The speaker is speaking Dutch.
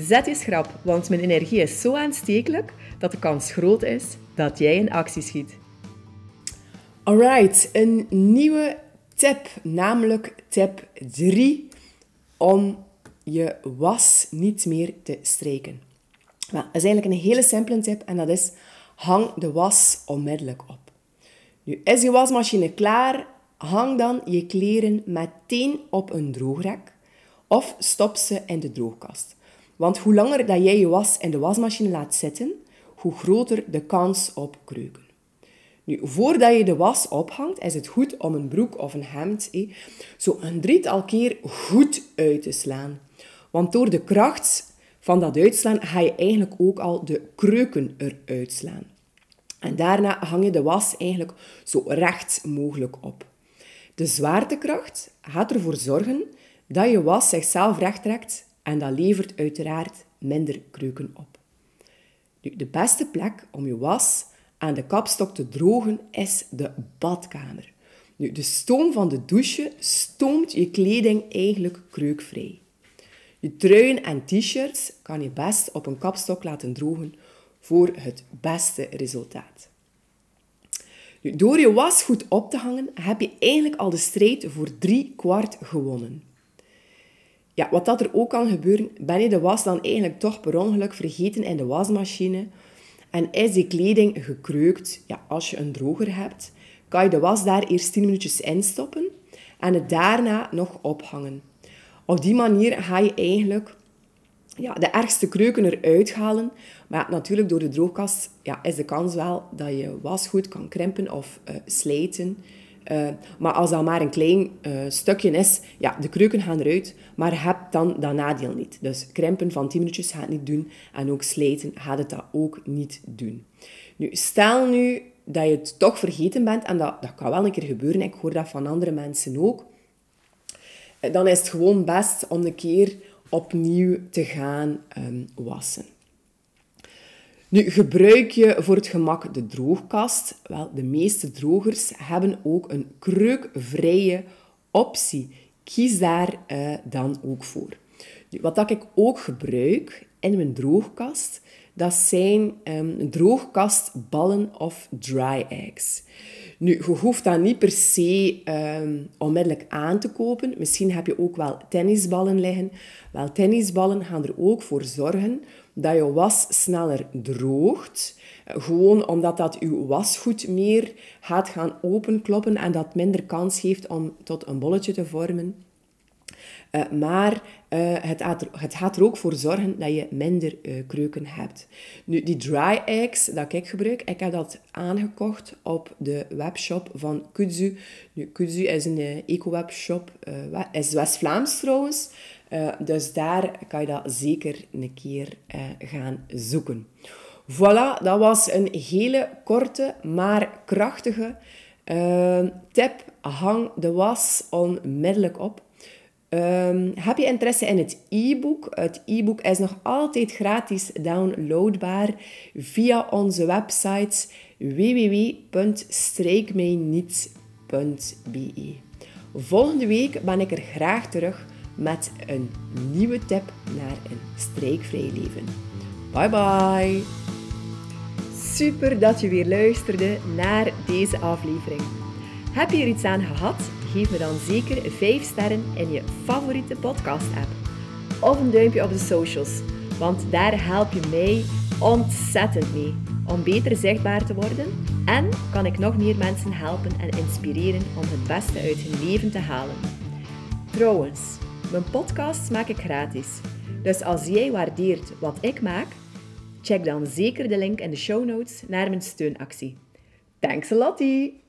Zet je schrap, want mijn energie is zo aanstekelijk dat de kans groot is dat jij in actie schiet. Alright, een nieuwe tip, namelijk tip 3 om je was niet meer te strijken. Nou, dat is eigenlijk een hele simpele tip en dat is hang de was onmiddellijk op. Nu is je wasmachine klaar, hang dan je kleren meteen op een droogrek of stop ze in de droogkast. Want hoe langer dat jij je was in de wasmachine laat zitten, hoe groter de kans op kreuken. Nu, voordat je de was ophangt, is het goed om een broek of een hemd eh, zo een drietal keer goed uit te slaan. Want door de kracht van dat uitslaan ga je eigenlijk ook al de kreuken eruit slaan. En daarna hang je de was eigenlijk zo recht mogelijk op. De zwaartekracht gaat ervoor zorgen dat je was zichzelf recht trekt en dat levert uiteraard minder kreuken op. Nu, de beste plek om je was aan de kapstok te drogen is de badkamer. Nu, de stoom van de douche stoomt je kleding eigenlijk kreukvrij. Je truien en t-shirts kan je best op een kapstok laten drogen voor het beste resultaat. Door je was goed op te hangen, heb je eigenlijk al de strijd voor drie kwart gewonnen. Ja, wat dat er ook kan gebeuren, ben je de was dan eigenlijk toch per ongeluk vergeten in de wasmachine en is die kleding gekreukt. Ja, als je een droger hebt, kan je de was daar eerst 10 minuutjes instoppen en het daarna nog ophangen. Op die manier ga je eigenlijk ja, de ergste kreuken eruit halen. Maar natuurlijk, door de droogkast ja, is de kans wel dat je was goed kan krimpen of uh, slijten. Uh, maar als dat maar een klein uh, stukje is, ja, de kreuken gaan eruit, maar heb dan dat nadeel niet. Dus krimpen van 10 minuutjes gaat het niet doen en ook slijten gaat het dat ook niet doen. Nu, stel nu dat je het toch vergeten bent, en dat, dat kan wel een keer gebeuren, ik hoor dat van andere mensen ook, dan is het gewoon best om een keer opnieuw te gaan um, wassen. Nu, gebruik je voor het gemak de droogkast? Wel, de meeste drogers hebben ook een kreukvrije optie. Kies daar uh, dan ook voor. Nu, wat dat ik ook gebruik in mijn droogkast, dat zijn um, droogkastballen of dry eggs. Nu, je hoeft dat niet per se um, onmiddellijk aan te kopen. Misschien heb je ook wel tennisballen liggen. Wel, tennisballen gaan er ook voor zorgen dat je was sneller droogt. Gewoon omdat dat je wasgoed meer gaat gaan openkloppen en dat minder kans geeft om tot een bolletje te vormen. Uh, maar uh, het, gaat er, het, gaat er, ook voor zorgen dat je minder uh, kreuken hebt. Nu, die dry eggs dat ik gebruik, ik heb dat aangekocht op de webshop van Kudzu. Nu, Kudzu is een eco-webshop, is West-Vlaams trouwens. dus daar kan je dat zeker een keer gaan zoeken. Voilà, dat was een hele korte, maar krachtige tip. Hang de was onmiddellijk op. Um, heb je interesse in het e-book? Het e-book is nog altijd gratis downloadbaar via onze website www.strijkmijniets.be. Volgende week ben ik er graag terug met een nieuwe tip naar een streekvrij leven. Bye bye! Super dat je weer luisterde naar deze aflevering. Heb je er iets aan gehad? Geef me dan zeker 5 sterren in je favoriete podcast-app. Of een duimpje op de socials, want daar help je mij ontzettend mee om beter zichtbaar te worden en kan ik nog meer mensen helpen en inspireren om het beste uit hun leven te halen. Trouwens, mijn podcasts maak ik gratis. Dus als jij waardeert wat ik maak, check dan zeker de link in de show notes naar mijn steunactie. Thanks a lot!